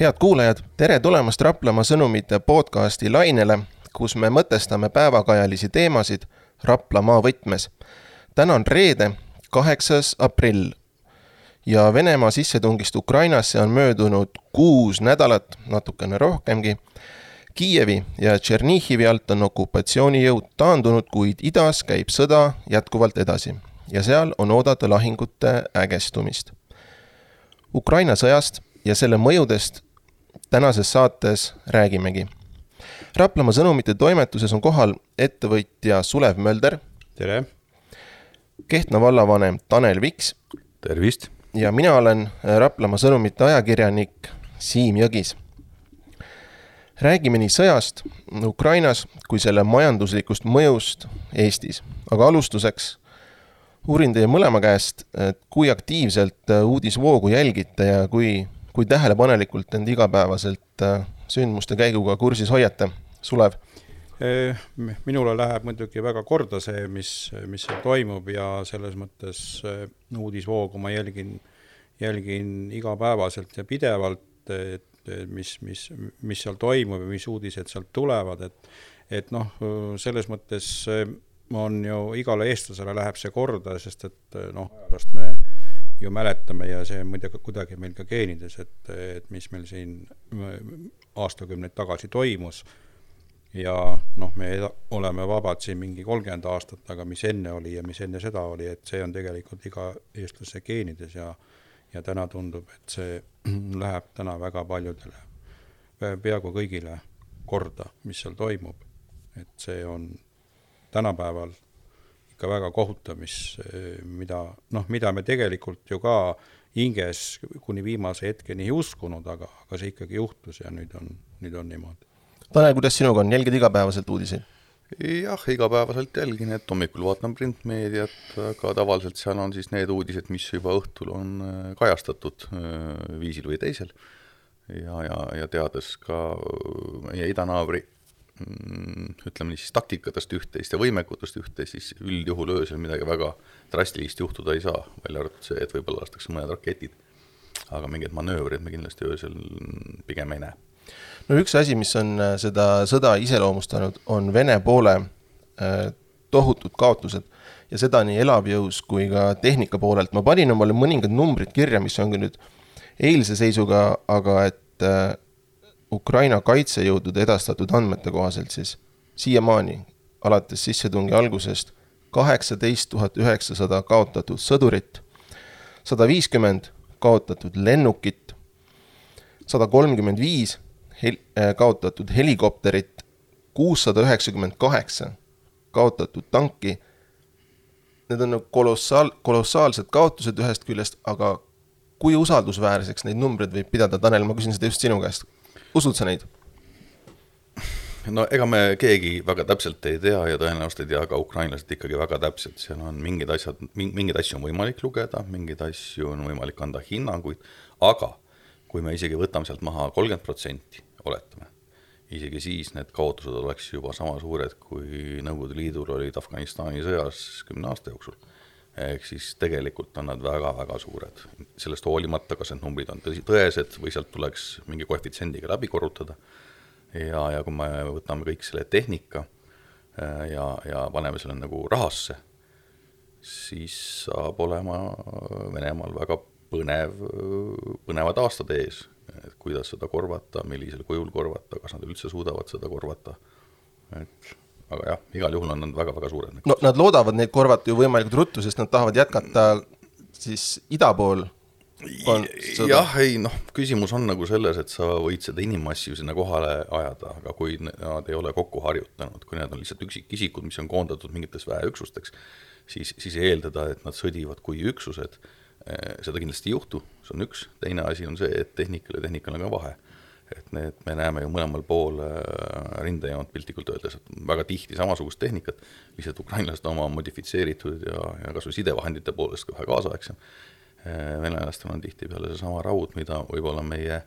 head kuulajad, tere tulemast Raplamaa sõnumite podcasti lainele, kus me mõtestame päevakajalisi teemasid Raplamaa võtmes. täna on reede, kaheksas aprill ja Venemaa sissetungist Ukrainasse on möödunud kuus nädalat, natukene rohkemgi. Kiievi ja Tšernihivi alt on okupatsioonijõud taandunud, kuid idas käib sõda jätkuvalt edasi ja seal on oodata lahingute ägestumist. Ukraina sõjast ja selle mõjudest tänases saates räägimegi. Raplamaa sõnumite toimetuses on kohal ettevõtja Sulev Mölder. tere! Kehtna vallavanem Tanel Viks. tervist! ja mina olen Raplamaa sõnumite ajakirjanik Siim Jõgis. räägime nii sõjast Ukrainas kui selle majanduslikust mõjust Eestis, aga alustuseks uurin teie mõlema käest, et kui aktiivselt uudisvoogu jälgite ja kui kui tähelepanelikult end igapäevaselt äh, sündmuste käiguga kursis hoiate, Sulev? minule läheb muidugi väga korda see, mis, mis seal toimub ja selles mõttes äh, uudisvoogu ma jälgin, jälgin igapäevaselt ja pidevalt, et mis, mis, mis seal toimub ja mis uudised sealt tulevad, et et noh, selles mõttes äh, on ju igale eestlasele läheb see korda, sest et noh, ajaloost me ju mäletame ja see on muidugi kuidagi meil ka geenides, et, et mis meil siin aastakümneid tagasi toimus. ja noh, me oleme vabad siin mingi kolmkümmend aastat, aga mis enne oli ja mis enne seda oli, et see on tegelikult iga eestlase geenides ja ja täna tundub, et see läheb täna väga paljudele, peaaegu kõigile korda, mis seal toimub. et see on tänapäeval ikka väga kohutav, mis, mida noh, mida me tegelikult ju ka hinges kuni viimase hetkeni ei uskunud, aga, aga see ikkagi juhtus ja nüüd on, nüüd on niimoodi. Tanel, kuidas sinuga on, jälgid igapäevaselt uudiseid? jah, igapäevaselt jälgin, et hommikul vaatan printmeediat, aga tavaliselt seal on siis need uudised, mis juba õhtul on äh, kajastatud äh, viisil või teisel. ja, ja, ja teades ka meie idanaabri Mm, ütleme siis taktikatest üht-teist ja võimekutest üht-teist, siis üldjuhul öösel midagi väga drastilist juhtuda ei saa, välja arvatud see, et võib-olla lastakse mõned raketid. aga mingeid manöövreid me kindlasti öösel pigem ei näe. no üks asi, mis on äh, seda sõda iseloomustanud, on Vene poole äh, tohutud kaotused ja seda nii elavjõus kui ka tehnika poolelt. ma panin omale mõningad numbrid kirja, mis on küll nüüd eilse seisuga, aga et äh, Ukraina kaitsejõudude edastatud andmete kohaselt siis siiamaani, alates sissetungi algusest, kaheksateist tuhat üheksasada kaotatud sõdurit, sada viiskümmend kaotatud lennukit, sada kolmkümmend viis hel-, äh, kaotatud helikopterit, kuussada üheksakümmend kaheksa kaotatud tanki. Need on nagu kolossaal, kolossaalsed kaotused ühest küljest, aga kui usaldusväärseks neid numbreid võib pidada, Tanel, ma küsin seda just sinu käest usud sa neid? no ega me keegi väga täpselt ei tea ja tõenäoliselt ei tea ka ukrainlased ikkagi väga täpselt, seal on mingid asjad, mingeid asju on võimalik lugeda, mingeid asju on võimalik anda hinnanguid, aga kui me isegi võtame sealt maha kolmkümmend protsenti, oletame, isegi siis need kaotused oleks juba sama suured, kui Nõukogude Liidul olid Afganistani sõjas kümne aasta jooksul ehk siis tegelikult on nad väga-väga suured. sellest hoolimata, kas need numbrid on tõsi, tõesed või sealt tuleks mingi koefitsiendiga läbi korrutada, ja, ja kui me võtame kõik selle tehnika äh, ja, ja paneme selle nagu rahasse, siis saab olema Venemaal väga põnev, põnevad aastad ees, et kuidas seda korvata, millisel kujul korvata, kas nad üldse suudavad seda korvata, et aga jah, igal juhul on nad väga-väga suured. no nad loodavad neid korvata ju võimalikult ruttu, sest nad tahavad jätkata siis ida pool jah, ei noh, küsimus on nagu selles, et sa võid seda inimmassi sinna kohale ajada, aga kui nad ei ole kokku harjutanud, kui need on lihtsalt üksikisikud, mis on koondatud mingiteks väeüksusteks, siis, siis eeldada, et nad sõdivad kui üksused, eh, seda kindlasti ei juhtu, see on üks, teine asi on see, et tehnikal ja tehnikal on ka vahe et need, me näeme ju mõlemal pool äh, rindejoont piltlikult öeldes, et väga tihti samasugust tehnikat, lihtsalt ukrainlased oma modifitseeritud ja, ja kas või sidevahendite poolest ka vähe kaasaegsem. Äh, venelastel on tihtipeale seesama raud, mida võib-olla meie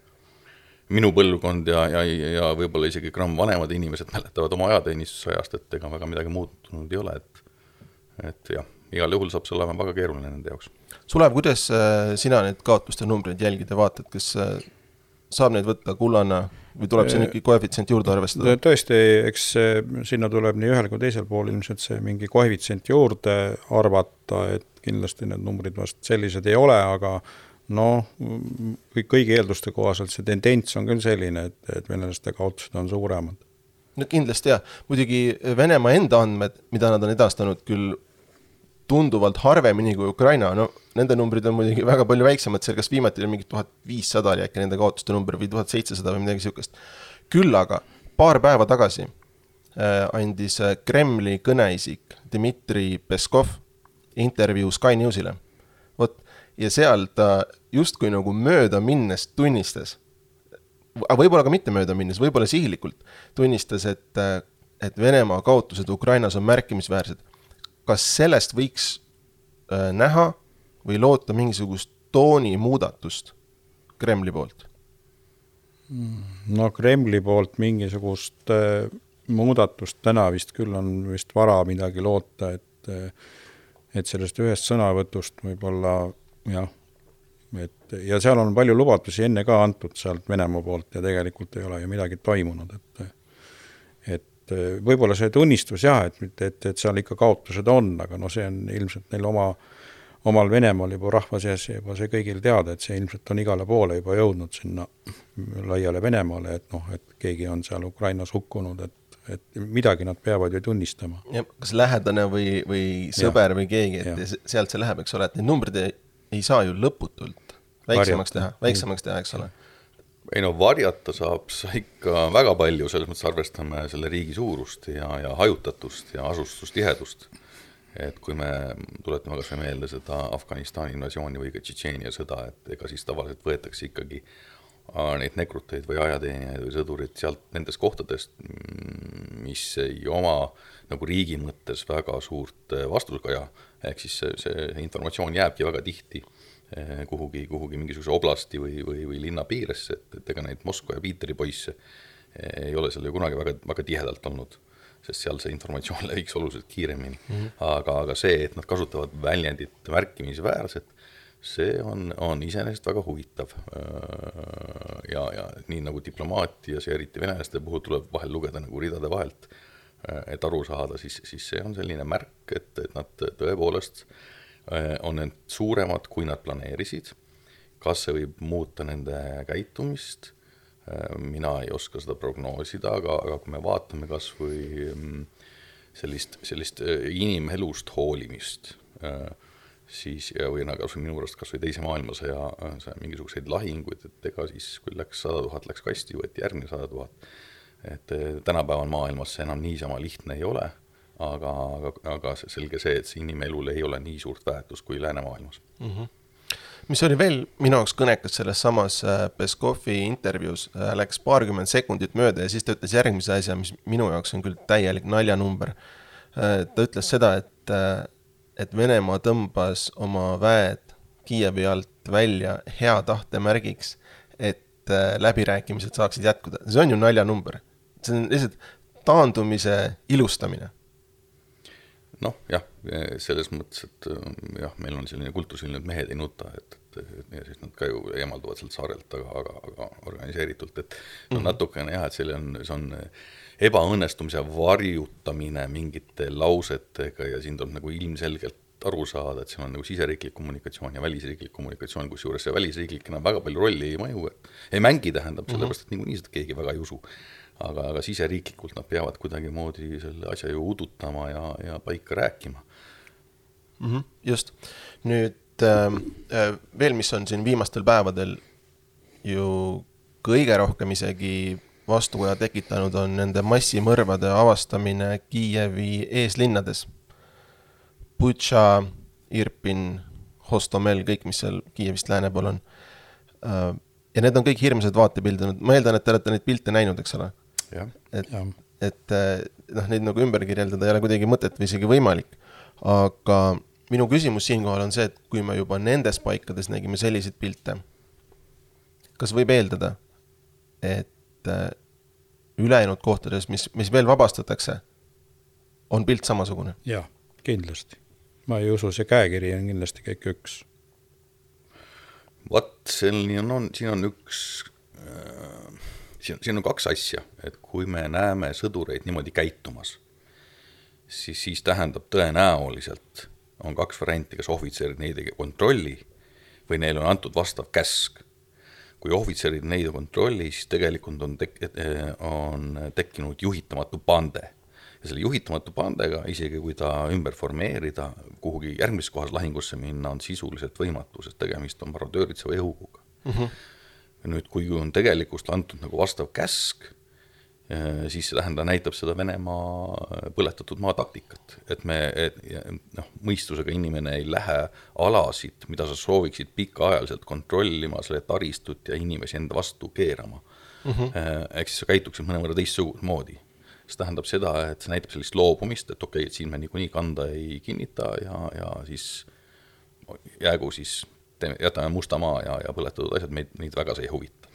minu põlvkond ja, ja, ja võib-olla isegi gramm vanemad inimesed mäletavad oma ajateenistusajast, et ega väga midagi muutunud ei ole, et et jah, igal juhul saab see olema väga keeruline nende jaoks. Sulev, kuidas äh, sina neid kaotuste numbreid jälgid ja vaatad, kas saab neid võtta kullana või tuleb siin ikkagi koefitsient juurde arvestada? tõesti, eks sinna tuleb nii ühel kui teisel pool ilmselt see mingi koefitsient juurde arvata, et kindlasti need numbrid vast sellised ei ole, aga noh, kõik, kõigi eelduste kohaselt see tendents on küll selline, et, et venelaste kaotused on suuremad. no kindlasti jah, muidugi Venemaa enda andmed, mida nad on edastanud küll tunduvalt harvemini kui Ukraina, no nende numbrid on muidugi väga palju väiksemad, seal kas viimati oli mingi tuhat viissada oli äkki nende kaotuste number või tuhat seitsesada või midagi sihukest. küll aga paar päeva tagasi äh, andis äh, Kremli kõneisik Dmitri Peskov intervjuu Sky Newsile. vot, ja seal ta justkui nagu mööda minnes tunnistas, võib-olla ka mitte mööda minnes, võib-olla sihilikult, tunnistas, et, äh, et Venemaa kaotused Ukrainas on märkimisväärsed kas sellest võiks äh, näha või loota mingisugust tooni muudatust Kremli poolt? no Kremli poolt mingisugust äh, muudatust täna vist küll on vist vara midagi loota, et äh, et sellest ühest sõnavõtust võib-olla jah, et ja seal on palju lubadusi enne ka antud sealt Venemaa poolt ja tegelikult ei ole ju midagi toimunud, et et eh, võib-olla see tunnistus jah, et, et, et seal ikka kaotused on, aga noh, see on ilmselt neil oma, omal Venemaal juba rahva seas juba see kõigil teada, et see ilmselt on igale poole juba jõudnud sinna laiale Venemaale, et noh, et keegi on seal Ukrainas hukkunud, et et midagi nad peavad ju tunnistama. kas lähedane või, või sõber ja. või keegi, et ja. sealt see läheb, eks ole, et neid numbreid ei, ei saa ju lõputult väiksemaks teha, väiksemaks teha, eks ole ei no varjata saab sa ikka väga palju, selles mõttes arvestame selle riigi suurust ja, ja hajutatust ja asustustihedust. et kui me tuletame kas või meelde seda Afganistani invasiooni või ka Tšetšeenia sõda, et ega siis tavaliselt võetakse ikkagi neid nekruteid või ajateenijaid või sõdureid sealt nendest kohtadest, mm, mis ei oma nagu riigi mõttes väga suurt äh, vastukaja, ehk siis see, see informatsioon jääbki väga tihti kuhugi, kuhugi mingisuguse oblasti või, või, või linna piiresse, et, et ega neid Moskva ja Piiteri poisse eh, ei ole seal ju kunagi väga, väga tihedalt olnud, sest seal see informatsioon leviks oluliselt kiiremini mm. -hmm. aga, aga see, et nad kasutavad väljendit märkimisväärselt, see on, on iseenesest väga huvitav. Äh, ja, ja nii nagu diplomaatias ja eriti venelaste puhul tuleb vahel lugeda nagu ridade vahelt, äh, et aru saada, siis, siis see on selline märk, et, et nad tõepoolest Äh, on need suuremad, kui nad planeerisid. kas see võib muuta nende käitumist? Äh, mina ei oska seda prognoosida, aga, aga kui me vaatame kas või mm, sellist, sellist äh, inimelust hoolimist, siis või no kas või minu arust kas või Teise maailmasõja mingisuguseid lahinguid, et ega siis, kui läks sada tuhat, läks kasti, võeti järgmine sada tuhat. et tänapäeval maailmas see enam niisama lihtne ei ole aga, aga, aga selge see, et see inimelul ei ole nii suurt väärtust kui läänemaailmas mm. -hmm mis oli veel minu jaoks kõnekas selles samas äh, Peskovi intervjuus, äh, läks paarkümmend sekundit mööda ja siis ta ütles järgmise asja, mis minu jaoks on küll täielik naljanumber. Äh, ta ütles seda, et, et Venemaa tõmbas oma väed Kiievi alt välja hea tahte märgiks, et läbirääkimised saaksid jätkuda, see on ju naljanumber. see on lihtsalt taandumise ilustamine noh, jah, selles mõttes, et jah, meil on selline kultus selline, et mehed ei nuta, et, et, et ja siis nad ka ju eemalduvad sealt saarelt, aga, aga, aga organiseeritult, et no mhm. natukene jah, et see on, see on ebaõnnestumise varjutamine mingite lausetega ja siin tuleb nagu ilmselgelt aru saada, et seal on nagu siseriiklik kommunikatsioon ja välisriiklik kommunikatsioon, kusjuures see välisriiklik enam väga palju rolli ei mõju, et ei mängi, tähendab, sellepärast et niikuinii seda keegi väga ei usu aga, aga siseriiklikult nad peavad kuidagimoodi selle asja ju udutama ja, ja paika rääkima mm. -hmm, just, nüüd ähm, äh, veel, mis on siin viimastel päevadel ju kõige rohkem isegi vastukaja tekitanud, on nende massimõrvade avastamine Kiievi eeslinnades. Butša, Irpin, Hostomel, kõik, mis seal Kiievist lääne pool on. Äh, ja need on kõik hirmsad vaatepildid, ma eeldan, et te olete neid pilte näinud, eks ole? et, et eh, noh, neid nagu ümber kirjeldada ei ole kuidagi mõtet või isegi võimalik. aga minu küsimus siinkohal on see, et kui me juba nendes paikades nägime selliseid pilte, kas võib eeldada, et eh, ülejäänud kohtades, mis, mis veel vabastatakse, on pilt samasugune? jah, kindlasti. Ma ei usu, see käekiri on kindlasti kõik üks. vot, selline on, on, siin on üks siin, siin on kaks asja, et kui me näeme sõdureid niimoodi käitumas, siis, siis tähendab tõenäoliselt, on kaks varianti, kas ohvitserid neid ei kontrolli või neile on antud vastav käsk. kui ohvitserid neid ei kontrolli, siis tegelikult on tek-, on tekkinud juhitamatu pande. Ja selle juhitamatu pandega, isegi kui ta ümber formeerida, kuhugi järgmises kohas lahingusse minna, on sisuliselt võimatu, sest tegemist on marodööritseva õhuga mm. -hmm nüüd, kui on tegelikkust antud nagu vastav käsk, eh, siis see tähendab, näitab seda Venemaa põletatud maa taktikat, et me, noh, mõistusega inimene ei lähe alasid, mida sa sooviksid pikaajaliselt kontrollima, selle taristut ja inimesi enda vastu keerama mm. -hmm. ehk siis sa käituksid mõnevõrra teistmoodi. See tähendab seda, et see näitab sellist loobumist, et okei okay,, et siin me niikuinii kanda ei kinnita ja, ja siis jäägu siis teeme, jätame musta maa ja, ja põletatud asjad meid, meid väga see ei huvita.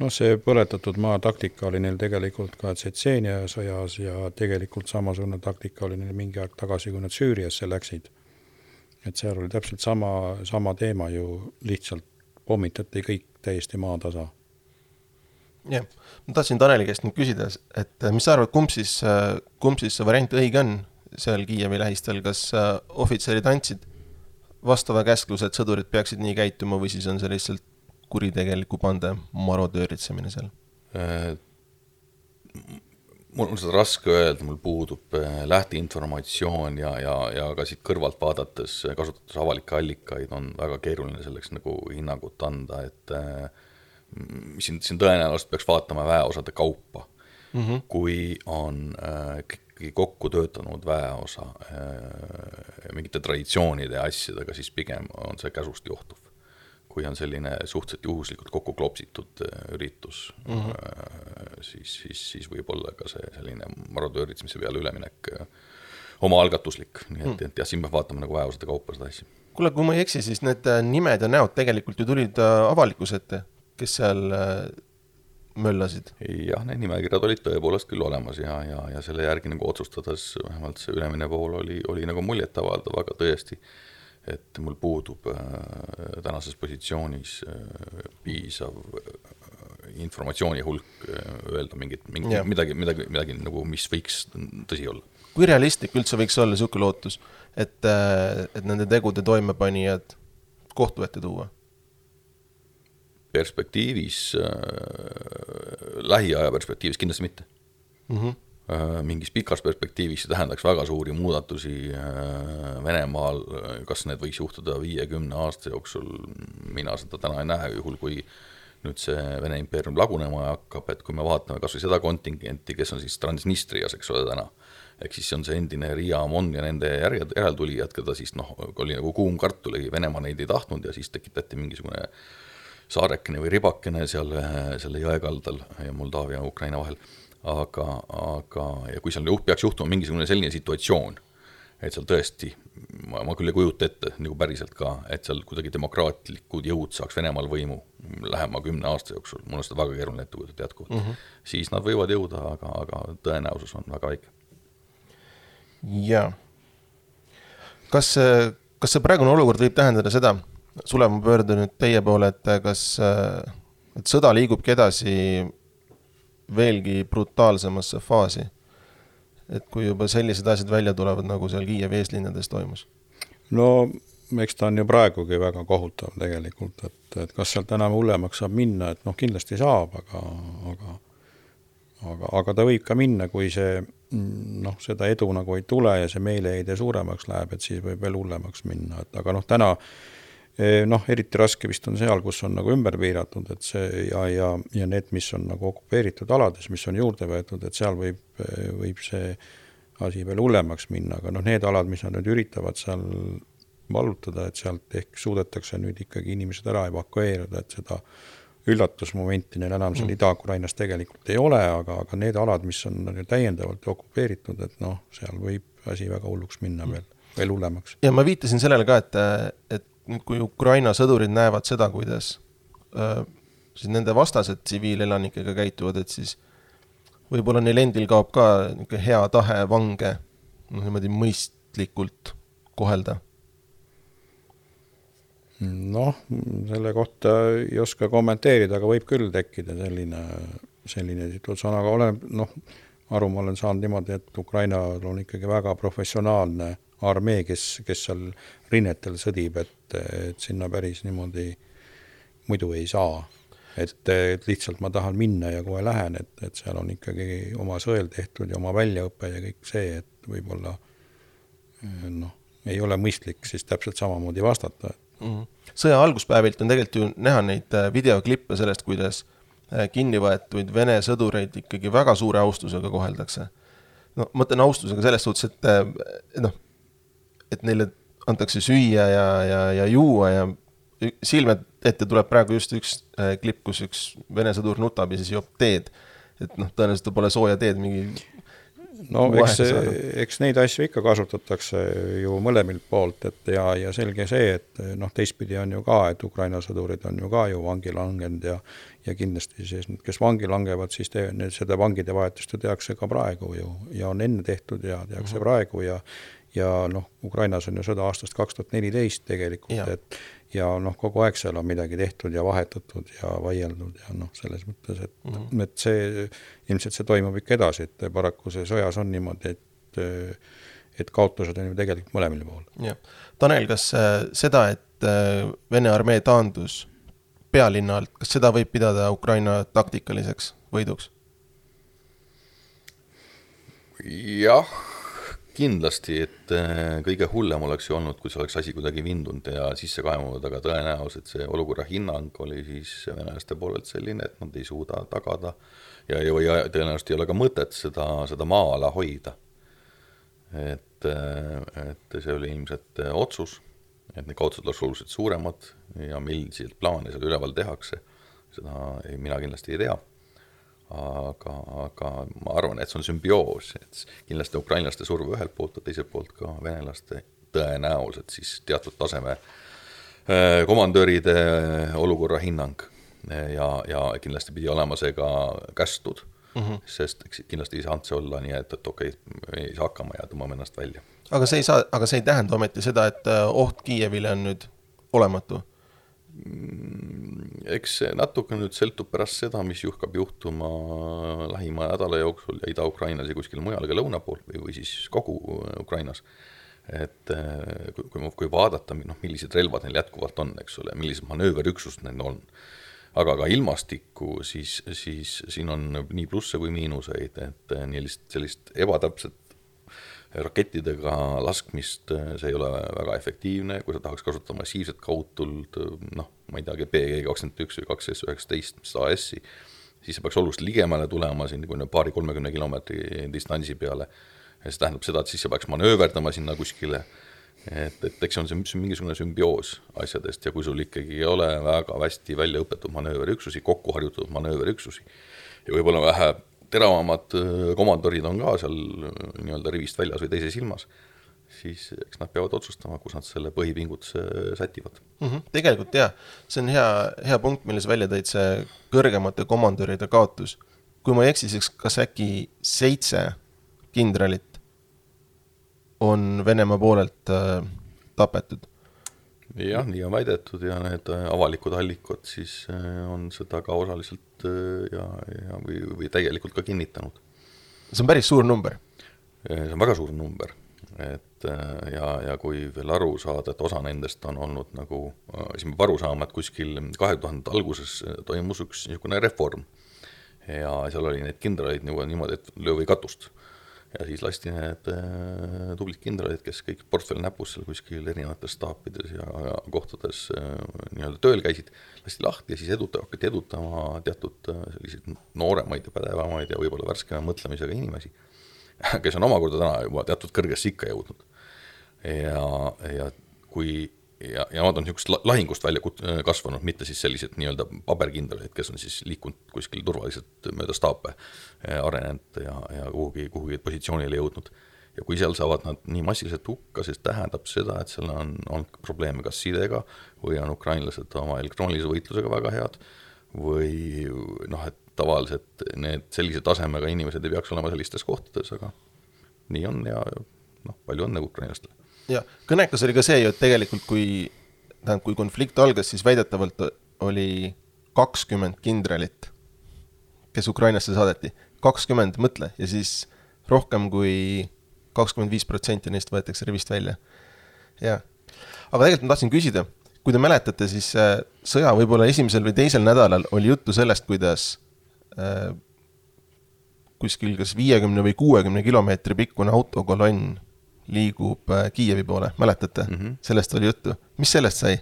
noh, see põletatud maa taktika oli neil tegelikult ka Tšetšeenia sõjas ja tegelikult samasugune taktika oli neil mingi aeg tagasi, kui nad Süüriasse läksid. et seal oli täpselt sama, sama teema ju, lihtsalt pommitati kõik täiesti maatasa jah, ma tahtsin Taneli käest nüüd küsida, et mis sa arvad, kumb siis, kumb siis see variant õige on seal Kiievi lähistel, kas ohvitserid andsid vastava käskluse, et sõdurid peaksid nii käituma või siis on see lihtsalt kuritegeliku pande marodööritsemine seal? Äh, mul on seda raske öelda, mul puudub äh, lähteinformatsioon ja, ja, ja ka siit kõrvalt vaadates, kasutades avalikke allikaid, on väga keeruline selleks nagu hinnangut anda, et äh, siin, siin tõenäoliselt peaks vaatama väeosade kaupa mm. -hmm. kui on äh, ikkagi kokku töötanud väeosa äh, mingite traditsioonide ja asjadega, siis pigem on see käsust johtuv. kui on selline suhteliselt juhuslikult kokku klopsitud äh, üritus mm, -hmm. siis, siis, siis võib olla ka see selline marodööritsemise peale üleminek omaalgatuslik, nii et -hmm. et jah, siin peab vaatama nagu väeosade kaupa seda asja. kuule, kui ma ei eksi, siis need nimed ja näod tegelikult ju tulid avalikkuse ette, kes seal möllasid? jah, need nimekirjad olid tõepoolest küll olemas ja, ja, ja selle järgi nagu otsustades vähemalt see ülemine pool oli, oli nagu muljetavaldav, aga tõesti, et mul puudub äh, tänases positsioonis äh, piisav äh, informatsiooni hulk äh, öelda mingit, mingit, midagi, midagi, midagi nagu, mis võiks tõsi olla. kui realistlik üldse võiks olla niisugune lootus, et, äh, et nende tegude toimepanijad kohtu ette tuua? Perspektiivis äh,, lähiaja perspektiivis kindlasti mitte mm. -hmm. Äh, mingis pikas perspektiivis see tähendaks väga suuri muudatusi äh, Venemaal, kas need võiks juhtuda viiekümne aasta jooksul, mina seda täna ei näe, juhul kui nüüd see Vene impeerium lagunema hakkab, et kui me vaatame kas või seda kontingenti, kes on siis Transnistrias, eks ole, täna, ehk siis see on see endine Riia Amon ja nende järel, järeltulijad, keda siis noh, oli nagu kuum kartul, Venemaa neid ei tahtnud ja siis tekitati mingisugune äh, saarekene või ribakene seal selle jõe kaldal ja Moldaavia ja Ukraina vahel. aga, aga, ja kui seal juht, peaks juhtuma mingisugune selline situatsioon, et seal tõesti, ma, ma küll ei kujuta ette nagu päriselt ka, et seal kuidagi demokraatlikud jõud saaks Venemaal võimu lähema kümne aasta jooksul, mul on seda väga keeruline ette kujutada jätkuvalt mm, -hmm. siis nad võivad jõuda, aga, aga tõenäosus on väga väike. jaa. kas, kas see praegune olukord võib tähendada seda, Sulev, ma pöördun nüüd teie poole, et kas, et sõda liigubki edasi veelgi brutaalsemasse faasi? et kui juba sellised asjad välja tulevad, nagu seal Kiievi eeslinnades toimus? no eks ta on ju praegugi väga kohutav tegelikult, et, et kas sealt enam hullemaks saab minna, et noh, kindlasti saab, aga, aga aga, aga ta võib ka minna, kui see noh, seda edu nagu ei tule ja see meeleheide suuremaks läheb, et siis võib veel hullemaks minna, et aga noh, täna noh, eriti raske vist on seal, kus on nagu ümber piiratud, et see ja, ja, ja need, mis on nagu okupeeritud alades, mis on juurde võetud, et seal võib, võib see asi veel hullemaks minna, aga noh, need alad, mis nad nüüd üritavad seal vallutada, et sealt ehk suudetakse nüüd ikkagi inimesed ära evakueerida, et seda üllatusmomenti neil enam seal mm. Ida-Ukrainas tegelikult ei ole, aga, aga need alad, mis on täiendavalt okupeeritud, et noh, seal võib asi väga hulluks minna mm. veel, veel hullemaks. ja ma viitasin sellele ka, et, et nüüd, kui Ukraina sõdurid näevad seda, kuidas äh, siis nende vastased tsiviilelanikega käituvad, et siis võib-olla neil endil kaob ka niisugune hea tahe vange noh, niimoodi mõistlikult kohelda. noh, selle kohta ei oska kommenteerida, aga võib küll tekkida selline, selline situatsioon, aga olen noh, aru ma olen saanud niimoodi, et Ukrainal on ikkagi väga professionaalne armee, kes, kes seal rinnetel sõdib, et, et sinna päris niimoodi muidu ei saa. et, et lihtsalt ma tahan minna ja kohe lähen, et, et seal on ikkagi oma sõel tehtud ja oma väljaõpe ja kõik see, et võib-olla noh, ei ole mõistlik siis täpselt samamoodi vastata mm. -hmm. sõja alguspäevilt on tegelikult ju näha neid äh, videoklippe sellest, kuidas äh, kinni võetuid Vene sõdureid ikkagi väga suure austusega koheldakse. no ma mõtlen austusega selles suhtes, et noh, et neile antakse süüa ja, ja, ja juua ja silme ette tuleb praegu just üks äh, klipp, kus üks vene sõdur nutab ja siis joob teed. et noh, tõenäoliselt ta pole sooja teed mingi no eks, eks neid asju ikka kasutatakse ju mõlemilt poolt, et ja, ja selge see, et noh, teistpidi on ju ka, et Ukraina sõdurid on ju ka ju vangi langenud ja ja kindlasti siis need, kes vangi langevad, siis te, need, seda vangide vahetust ju tehakse ka praegu ju ja on enne tehtud ja tehakse mm -hmm. praegu ja ja noh, Ukrainas on ju sõda aastast kaks tuhat neliteist tegelikult, et ja noh, kogu aeg seal on midagi tehtud ja vahetatud ja vaieldud ja noh, selles mõttes, et mm, -hmm. et see, ilmselt see toimub ikka edasi, et paraku see sõjas on niimoodi, et et kaotused on ju tegelikult mõlemal pool. jah, Tanel, kas äh, seda, et äh, Vene armee taandus pealinna alt, kas seda võib pidada Ukraina taktikaliseks võiduks? jah kindlasti, et äh, kõige hullem oleks ju olnud, kui see oleks asi kuidagi vindunud ja sisse kaemunud, aga tõenäoliselt see olukorra hinnang oli siis venelaste poolelt selline, et nad ei suuda tagada ja, ja, ja tõenäoliselt ei ole ka mõtet seda, seda maa-ala hoida. et, äh, et see oli ilmselt äh, otsus, et need kaotused oleks oluliselt suuremad ja milliseid plaane seal üleval tehakse, seda ei, mina kindlasti ei tea aga, aga ma arvan, et see on sümbioos, et kindlasti ukrainlaste surve ühelt poolt ja teiselt poolt ka venelaste tõenäoliselt siis teatud taseme äh, komandöride olukorra hinnang. ja, ja kindlasti pidi olema see ka kästud mm, -hmm. sest eks kindlasti ei saanud see olla nii, et, et okei okay,, ei saa hakkama ja tõmbame ennast välja. aga see ei saa, aga see ei tähenda ometi seda, et oht Kiievile on nüüd olematu eks see natuke nüüd sõltub pärast seda, mis hakkab juhtuma lähima nädala jooksul ja Ida-Ukrainas ja kuskil mujal ka lõuna pool või, või siis kogu Ukrainas. et eh, kui, kui, kui vaadata, noh, millised relvad neil jätkuvalt on, eks ole, millised manööverüksused neil on, aga ka ilmastikku, siis, siis siin on nii plusse kui miinuseid, et eh, sellist, sellist ebatäpset rakettidega laskmist, see ei ole väga efektiivne, kui sa tahaks kasutada massiivset kaudtuld, noh, ma ei teagi, BG kakskümmend üks või kaks S üheksateist, mis AS-i, siis see peaks oluliselt ligemale tulema siin kuni paari-kolmekümne kilomeetri distantsi peale. see tähendab seda, et siis sa peaks manööverdama sinna kuskile, et, et eks see on see mingisugune sümbioos asjadest ja kui sul ikkagi ei ole väga hästi välja õpetatud manööverüksusi, kokku harjutatud manööverüksusi ja võib-olla vähe teravamad äh, komandorid on ka seal äh, nii-öelda rivist väljas või teises ilmas, siis eks nad peavad otsustama, kus nad selle põhipingutuse sätivad mm. -hmm. tegelikult jaa, see on hea, hea punkt, mille sa välja tõid, see kõrgemate komandöride kaotus. kui ma ei eksi, siis kas äkki seitse kindralit on Venemaa poolelt äh, tapetud? Jah, nii on väidetud ja need avalikud allikad siis on seda ka osaliselt Äh, ja, ja või, või täielikult ka kinnitanud. see on päris suur number. Äh, see on väga suur number, et äh, ja, ja kui veel aru saada, et osa nendest on olnud nagu, siis peame aru saama, et kuskil kahe tuhandete alguses toimus üks niisugune reform ja seal oli neid kindraleid nagu niimoodi, et löö või katust ja siis lasti need äh, tublid kindralid, kes kõik portfell näpus seal kuskil erinevates staapides ja, kohtades äh, nii-öelda tööl käisid, lasti lahti ja siis eduta-, hakati edutama teatud äh, selliseid nooremaid ja pädevamaid ja võib-olla värskema mõtlemisega inimesi, kes on omakorda täna juba teatud kõrgesse ikka jõudnud. ja, ja kui ja, ja nad on niisugust lahingust välja kasvanud, mitte siis sellised nii-öelda paberkindralid, kes on siis liikunud kuskil turvaliselt mööda staape, eh, arenenud ja, ja kuhugi, kuhugi positsioonile jõudnud. ja kui seal saavad nad nii massiliselt hukka, siis tähendab seda, et seal on, on probleeme kas sidega või on ukrainlased oma elektroonilise võitlusega väga head või noh, et tavaliselt need sellise tasemega inimesed ei peaks olema sellistes kohtades, aga nii on ja noh, palju õnne ukrainlastele ja kõnekas oli ka see ju, et tegelikult kui tähendab, kui konflikt algas, siis väidetavalt oli kakskümmend kindralit, kes Ukrainasse saadeti. kakskümmend, mõtle, ja siis rohkem kui kakskümmend viis protsenti neist võetakse rivist välja. jaa, aga tegelikult ma tahtsin küsida, kui te mäletate, siis äh, sõja võib-olla esimesel või teisel nädalal oli juttu sellest, kuidas äh, kuskil kas viiekümne või kuuekümne kilomeetri pikkune autokolonn liigub äh, Kiievi poole, mäletate mm? -hmm. sellest oli juttu, mis sellest sai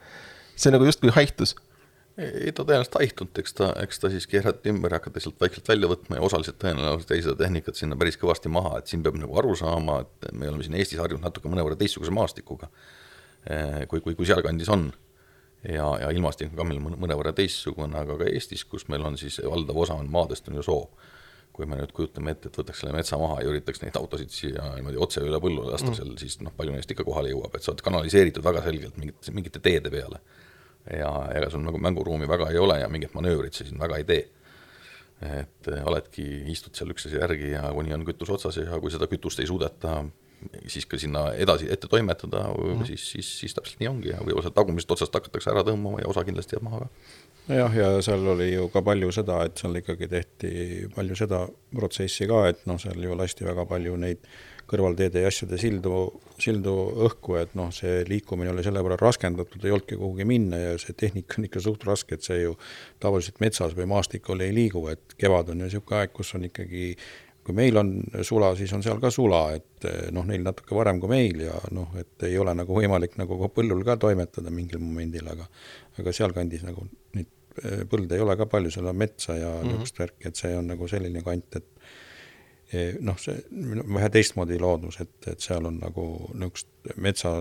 see nagu justkui haihtus ei ta tõenäoliselt haihtunud, eks ta, eks ta siis keerati ümber ja hakati sealt vaikselt välja võtma ja osaliselt tõenäoliselt jäi seda tehnikat sinna päris kõvasti maha, et siin peab nagu aru saama, et me oleme siin Eestis harjunud natuke mõnevõrra teistsuguse maastikuga, eh, kui, kui, kui sealkandis on. ja, ja ilmastik on ka meil mõnevõrra teistsugune, aga ka Eestis, kus meil on siis valdav osa on maadest on ju soo. Kui me nüüd kujutame ette, et võtaks selle metsa maha ja üritaks neid autosid siia niimoodi otse üle põllu lasta mm. seal, siis noh, palju neist ikka kohale jõuab, et sa oled kanaliseeritud väga selgelt mingite, mingite teede peale ja ega sul nagu mänguruumi väga ei ole ja mingit manöövrit sa siin väga ei tee. et eh, oledki, istud seal üksteise järgi ja kuni on kütus otsas ja kui seda kütust ei suudeta siis ka sinna edasi ette toimetada mm, siis, siis, siis täpselt nii ongi ja võib-olla sealt tagumisest otsast hakatakse ära tõmbama ja osa kindlasti jääb maha ka. Nojah, ja seal oli ju ka palju seda, et seal ikkagi tehti palju seda protsessi ka, et noh, seal ju lasti väga palju neid kõrvalteede ja asjade sildu, sildu õhku, et noh, see liikumine oli selle võrra raskendatud, ei olnudki kuhugi minna ja see tehnika on ikka suht raske, et see ju tavaliselt metsas või maastikul ei liigu, et kevad on ju niisugune aeg, kus on ikkagi kui meil on sula, siis on seal ka sula, et noh, neil natuke varem kui meil ja noh, et ei ole nagu võimalik nagu põllul ka toimetada mingil momendil, aga aga sealkandis nagu neid eh, põlde ei ole ka palju, seal on metsa ja mm -hmm. niisugust värki, et see on nagu selline kant, et noh, see vähe teistmoodi loodus, et, et seal on nagu niisugust metsa,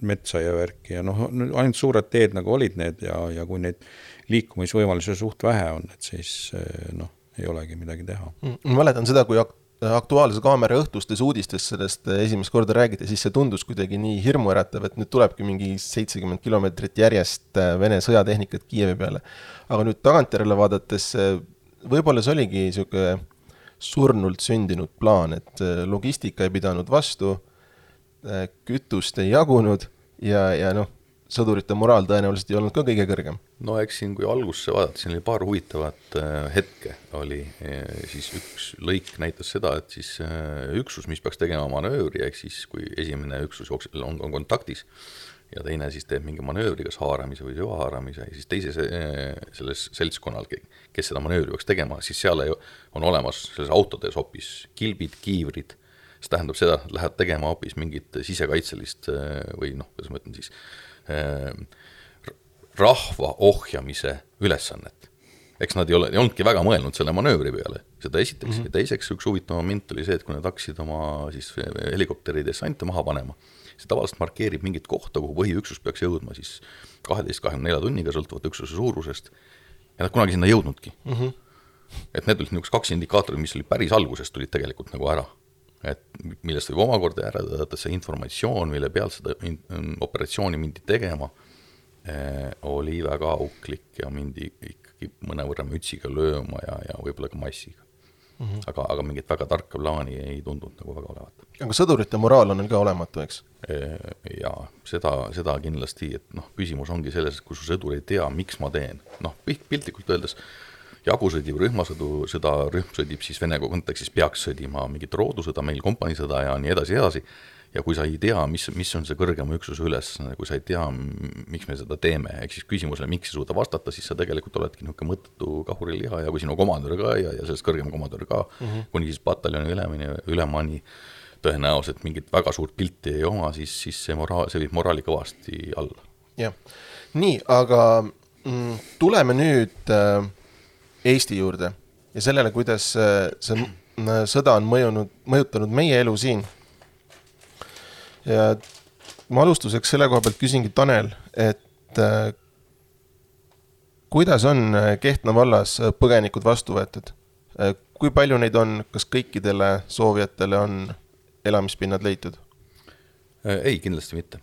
metsa ja värki ja noh, ainult suured teed nagu olid need ja, ja kui neid liikumisvõimalusi suht vähe on, et siis noh, ei olegi midagi teha. Mm, ma mäletan seda, kui Aktuaalse Kaamera õhtustes uudistes sellest esimest korda räägiti, siis see tundus kuidagi nii hirmuäratav, et nüüd tulebki mingi seitsekümmend kilomeetrit järjest äh, Vene sõjatehnikat Kiievi peale. aga nüüd tagantjärele vaadates, äh, võib-olla see oligi niisugune surnult sündinud plaan, et äh, logistika ei pidanud vastu, äh, kütust ei jagunud ja, ja noh, sõdurite moraal tõenäoliselt ei olnud ka kõige kõrgem. no eks siin, kui algusse vaadata, siin oli paar huvitavat äh, hetke, oli siis üks lõik näitas seda, et siis üksus, mis peaks tegema manöövri, ehk siis kui esimene üksus jookseb, on, on kontaktis, ja teine siis teeb mingi manöövri, kas haaramise või süvahaaramise ja siis teises selles seltskonnal, kes seda manöövri peaks tegema, siis seal on olemas selles autodes hoopis kilbid, kiivrid, see tähendab seda, et lähed tegema hoopis mingit sisekaitselist või noh, kuidas ma ütlen siis, rahva ohjamise ülesannet. eks nad ei ole, ei olnudki väga mõelnud selle manöövri peale, seda esiteks mm, -hmm. ja teiseks üks huvitav moment oli see, et kui nad hakkasid oma siis helikopteri dessante maha panema see tavaliselt markeerib mingit kohta, kuhu põhiüksus peaks jõudma siis kaheteist, kahekümne nelja tunniga, sõltuvalt üksuse suurusest, ja nad kunagi sinna ei jõudnudki mm. -hmm. et need olid niisugused kaks indikaatorit, mis olid päris algusest, tulid tegelikult nagu ära. Et millest võib omakorda järeldada, et see informatsioon, mille pealt seda operatsiooni mindi tegema eh,, oli väga auklik ja mindi ikkagi mõnevõrra mütsiga lööma ja, ja võib-olla ka massiga mm. -hmm. aga, aga mingit väga tarka plaani ei tundunud nagu väga olevat. aga sõdurite moraal on neil ka olematu, eks? jaa, seda, seda kindlasti, et noh, küsimus ongi selles, et kui su sõdur ei tea, miks ma teen, noh, piltlikult öeldes, jagu sõdib rühmasõdu, sõda, rühm sõdib siis Vene kontekstis, peaks sõdima mingit roodusõda, meil kompaniisõda ja nii edasi, edasi, ja kui sa ei tea, mis, mis on see kõrgema üksuse ülesanne, kui sa ei tea, miks me seda teeme, ehk siis küsimusele, miks ei suuda vastata, siis sa tegelikult oledki niisugune mõttetu kahuriliha ja kui sinu komandör ka ja, ja sellest kõrgem komandör ka mm, -hmm. kuni siis pataljoni ülemini, ülemani, tõenäoliselt mingit väga suurt pilti ei oma, siis, siis see moraal, see viib moraali kõvasti alla. jah, nii, aga mm, tuleme nüüd äh, Eesti juurde ja sellele, kuidas äh, see äh, sõda on mõjunud, mõjutanud meie elu siin. ja ma alustuseks selle koha pealt küsingi Tanel, et äh, kuidas on Kehtna vallas põgenikud vastu võetud? kui palju neid on, kas kõikidele soovijatele on elamispinnad leitud? ei, kindlasti mitte.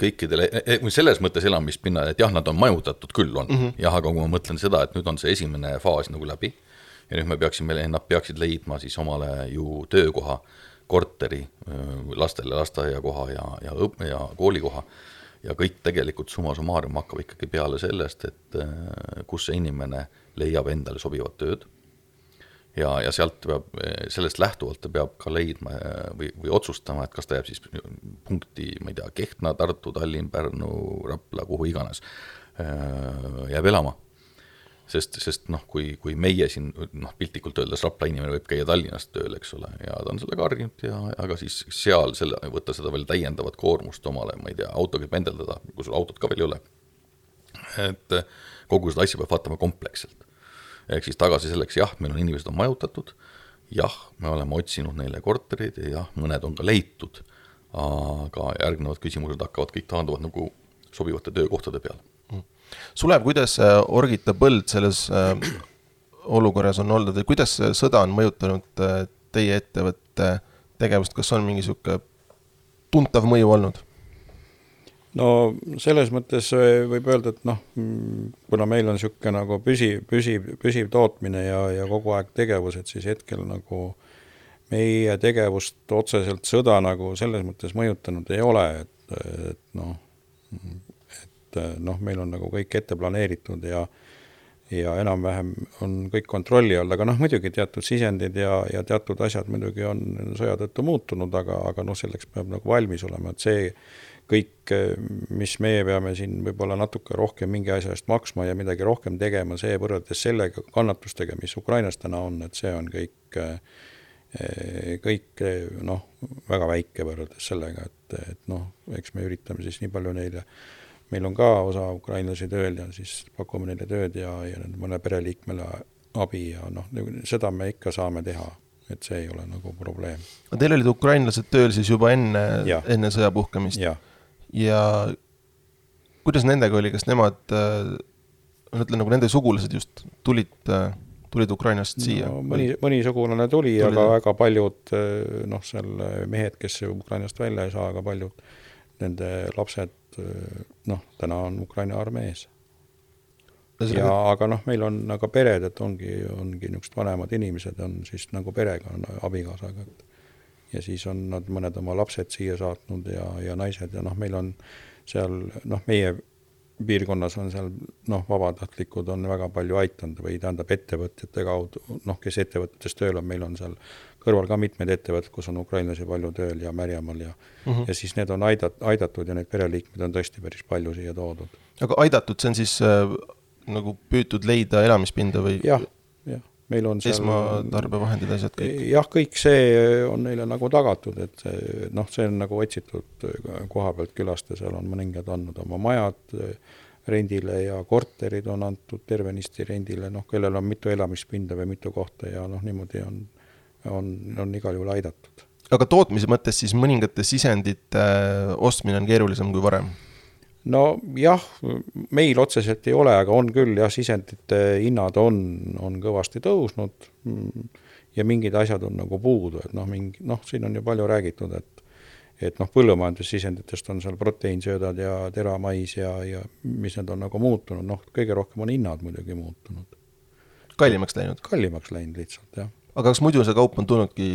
Kõikidele, e, e, selles mõttes elamispinnad, et jah, nad on majutatud küll, on. Mm, -hmm. jah, aga kui ma mõtlen seda, et nüüd on see esimene faas nagu läbi ja nüüd me peaksime, nad peaksid leidma siis omale ju töökoha, korteri, lastele lasteaiakoha ja, ja õpp- ja koolikoha. Ja kõik tegelikult summa summarum hakkab ikkagi peale sellest, et kus see inimene leiab endale sobivat tööd ja, ja sealt peab, sellest lähtuvalt ta peab ka leidma või, või otsustama, et kas ta jääb siis punkti, ma ei tea, Kehtna, Tartu, Tallinn, Pärnu, Rapla, kuhu iganes, äh, jääb elama. sest, sest noh, kui, kui meie siin noh, piltlikult öeldes Rapla inimene võib käia Tallinnast tööl, eks ole, ja ta on sellega harjunud ja, aga siis seal selle, võtta seda veel täiendavat koormust omale, ma ei tea, autoga pendeldada, kui sul autot ka veel ei ole. et kogu seda asja peab vaatama kompleksselt ehk siis tagasi selleks, jah, meil on inimesed on majutatud, jah, me oleme otsinud neile korterid ja jah, mõned on ka leitud, aga järgnevad küsimused hakkavad kõik taanduvad nagu sobivate töökohtade peale. Sulev, kuidas Orgita põld selles äh, olukorras on olnud ja kuidas sõda on mõjutanud äh, teie ettevõtte tegevust, kas on mingi niisugune tuntav mõju olnud? No selles mõttes äh, võib öelda, et noh, mm, kuna meil on niisugune nagu püsiv, püsiv, püsiv tootmine ja, ja kogu aeg tegevused, siis hetkel nagu meie tegevust otseselt sõda nagu selles mõttes mõjutanud ei ole, et, et noh, et noh, meil on nagu kõik ette planeeritud ja ja enam-vähem on kõik kontrolli all, aga noh, muidugi teatud sisendid ja, ja teatud asjad muidugi on sõja tõttu muutunud, aga, aga noh, selleks peab nagu valmis olema, et see kõik, mis meie peame siin võib-olla natuke rohkem mingi asja eest maksma ja midagi rohkem tegema, see võrreldes sellega kannatustega, mis Ukrainas täna on, et see on kõik, kõik noh, väga väike võrreldes sellega, et, et noh, eks me üritame siis nii palju neile, meil on ka osa ukrainlasi tööl ja siis pakume neile tööd ja, ja mõne pereliikmele abi ja noh, seda me ikka saame teha et see ei ole nagu probleem. Teil olid ukrainlased tööl siis juba enne, enne sõja puhkemist? Ja kuidas nendega oli, kas nemad, äh, ma ütlen nagu nende sugulased just tulid, äh, tulid Ukrainast siia no,? mõni, mõni sugulane tuli, tuli, aga väga paljud äh, noh, seal mehed, kes Ukrainast välja ei saa, aga paljud nende lapsed noh, täna on Ukraina armees. ja aga noh, meil on aga pered, et ongi, ongi niisugused vanemad inimesed on siis nagu perega, on abikaasaga, et ja siis on nad mõned oma lapsed siia saatnud ja, ja naised ja noh, meil on seal noh, meie piirkonnas on seal noh, vabatahtlikud on väga palju aidanud või tähendab ettevõtjate kaudu, noh, kes ettevõtetes tööl on, meil on seal kõrval ka mitmed ettevõtted, kus on ukrainlasi palju tööl ja Märjamaal ja mm -hmm. ja siis need on aidat-, aidatud ja neid pereliikmeid on tõesti päris palju siia toodud. aga aidatud, see on siis äh, nagu püütud leida elamispinda või? jah, meil on seal esmatarbevahendid, asjad kõik? jah, kõik see on neile nagu tagatud, et noh, see on nagu otsitud koha pealt külast ja seal on mõningad andnud oma majad rendile ja korterid on antud tervenisti rendile, noh, kellel on mitu elamispinda või mitu kohta ja noh, niimoodi on, on, on igal juhul aidatud. aga tootmise mõttes siis mõningate sisendite ostmine on keerulisem kui varem? Nojah, meil otseselt ei ole, aga on küll jah, sisendite hinnad on, on kõvasti tõusnud ja mingid asjad on nagu puudu, et noh, mingi noh, siin on ju palju räägitud, et et noh, põllumajandussisenditest on seal proteiinsöödad ja teramais ja, ja mis need on nagu muutunud, noh, kõige rohkem on hinnad muidugi muutunud. kallimaks läinud? kallimaks läinud lihtsalt, jah. aga kas muidu see kaup on tulnudki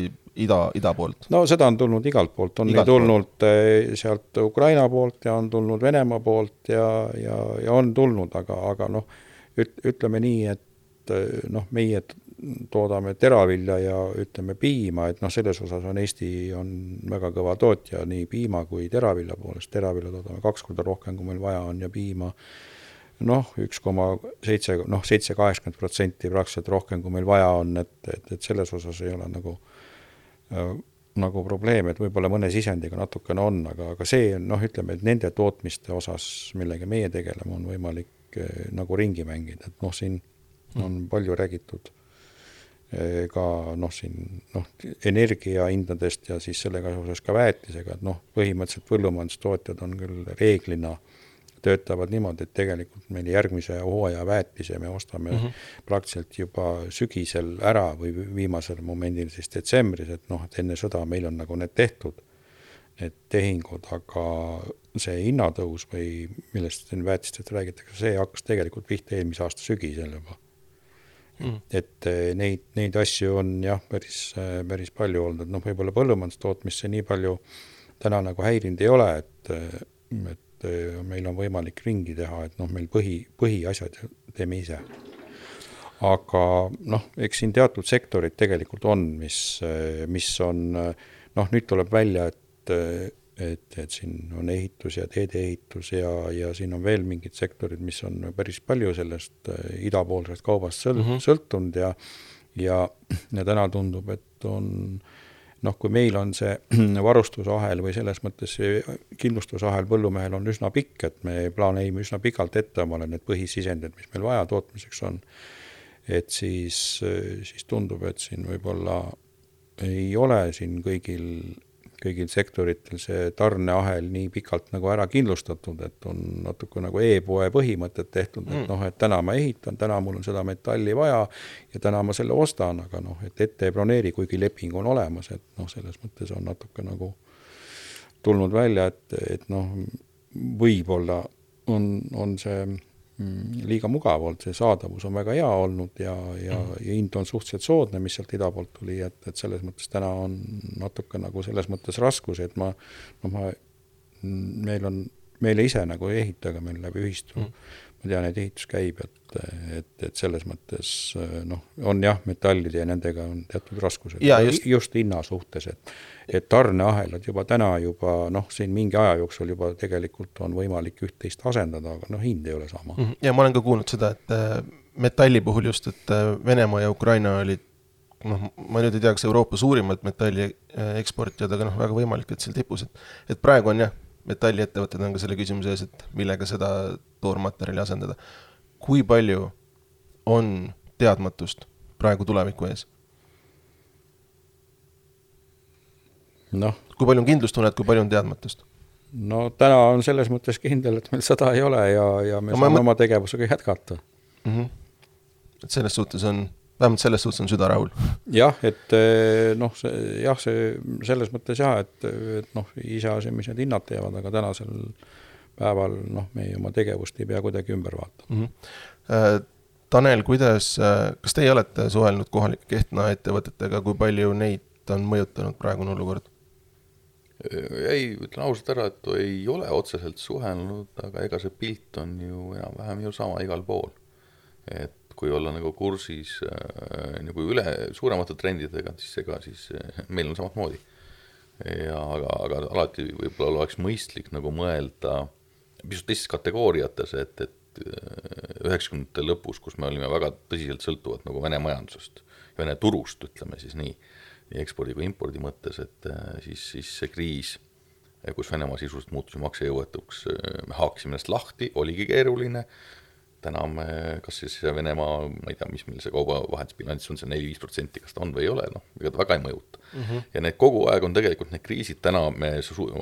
ida, ida poolt? no seda on tulnud igalt poolt, on igalt tulnud poolt. Eh, sealt Ukraina poolt ja on tulnud Venemaa poolt ja, ja, ja on tulnud, aga, aga noh, üt-, ütleme nii, et eh, noh, meie toodame teravilja ja ütleme piima, et noh, selles osas on Eesti on väga kõva tootja nii piima kui teravilja poolest, teravilja toodame kaks korda rohkem, kui meil vaja on ja piima noh, üks koma seitse, noh, seitse, kaheksakümmend protsenti praktiliselt rohkem, kui meil vaja on, et, et, et selles osas ei ole nagu Äh, nagu probleem, et võib-olla mõne sisendiga natukene on, aga, aga see on noh, ütleme, et nende tootmiste osas, millega meie tegeleme, on võimalik eh, nagu ringi mängida, et noh, siin on mm. palju räägitud eh, ka noh, siin noh, energiahindadest ja siis sellega seoses ka väetisega, et noh, põhimõtteliselt põllumajandustootjad on küll reeglina äh, töötavad niimoodi, et tegelikult meil järgmise hooaja väetise me ostame mm -hmm. praktiliselt juba sügisel ära või viimasel momendil siis detsembris, et noh, et enne sõda meil on nagu need tehtud, need tehingud, aga see hinnatõus või millest siin väetistest räägitakse, see hakkas tegelikult pihta eelmise aasta sügisel juba mm.. et eh, neid, neid asju on jah, päris, eh, päris palju olnud, noh, võib-olla põllumajandustootmisse nii palju täna nagu häirinud ei ole, et, eh, et äh, meil on võimalik ringi teha, et noh, meil põhi, põhiasjad teeme ise. aga noh, eks siin teatud sektorid tegelikult on, mis, mis on noh, nüüd tuleb välja, et et, et siin on ehitus ja teedeehitus ja, ja siin on veel mingid sektorid, mis on päris palju sellest idapoolsest kaubast sõl- mm, -hmm. sõltunud ja ja, ja täna tundub, et on noh, kui meil on see varustusahel või selles mõttes see kindlustusahel põllumehel on üsna pikk, et me planeerime üsna pikalt ette omale need põhisisendid, mis meil vaja tootmiseks on, et siis, siis tundub, et siin võib-olla ei ole siin kõigil kõigil sektoritel see tarneahel nii pikalt nagu ära kindlustatud, et on natuke nagu e-poe põhimõtted tehtud, et mm. noh, et täna ma ehitan, täna mul on seda metalli vaja ja täna ma selle ostan, aga noh, et ette ei broneeri, kuigi leping on olemas, et noh, selles mõttes on natuke nagu tulnud välja, et, et noh, võib-olla on, on see liiga mugav olnud, see saadavus on väga hea olnud ja, ja mm., ja hind on suhteliselt soodne, mis sealt ida poolt tuli, et, et selles mõttes täna on natuke nagu selles mõttes raskusi, et ma, noh, ma, meil on, meile ise nagu ei ehita, aga meil läbi ühistu mm. Ma tean, et ehitus käib, et, et, et selles mõttes noh, on jah, metallide ja nendega on teatud raskused, just, just hinna suhtes, et et tarneahelad juba täna juba noh, siin mingi aja jooksul juba tegelikult on võimalik üht-teist asendada, aga noh, hind ei ole sama. Mhm. ja ma olen ka kuulnud seda, et äh, metalli puhul just, et äh, Venemaa ja Ukraina olid noh, ma nüüd ei tea, kas Euroopa suurimad metalli äh, eksportijad, aga noh, väga võimalik, et seal tipus, et et praegu on jah, metalliettevõtted on ka selle küsimuse ees, et millega seda toormaterjali asendada. kui palju on teadmatust praegu tuleviku ees? noh. kui palju on kindlustunnet, kui palju on teadmatust? no täna on selles mõttes kindel, et meil seda ei ole ja, ja me no, saame mõt... oma tegevusega jätkata mm. -hmm. et selles suhtes on, vähemalt selles suhtes on süda rahul? jah, et eh, noh, see jah, see selles mõttes jah, et, et noh, iseasi, mis need hinnad teevad, aga tänasel päeval noh, meie oma tegevust ei pea kuidagi ümber vaatama mm. -hmm. Tanel, kuidas, kas teie olete suhelnud kohalike Kehtna ettevõtetega, kui palju neid on mõjutanud praegune olukord? ei, ütlen ausalt ära, et ei ole otseselt suhelnud, aga ega see pilt on ju enam-vähem ju sama igal pool. et kui olla nagu kursis äh, nagu üle suuremate trendidega, siis ega siis äh, meil on samamoodi. ja aga, aga alati võib-olla oleks mõistlik nagu mõelda pisut teistes kategooriates, et, et äh, üheksakümnendate lõpus, kus me olime väga tõsiselt sõltuvad nagu Vene majandusest, Vene turust, ütleme siis nii nii ekspordi kui impordi mõttes, et siis, siis see kriis, kus Venemaa sisuliselt muutus maksejõuetuks, me haakisime ennast lahti, oligi keeruline, täna me, kas siis Venemaa, ma ei tea, mis meil see kaubavahetusbilanss on, see neli-viis protsenti, kas ta on või ei ole, noh, ega ta väga ei mõjuta mm. -hmm. ja need kogu aeg on tegelikult need kriisid, täna me,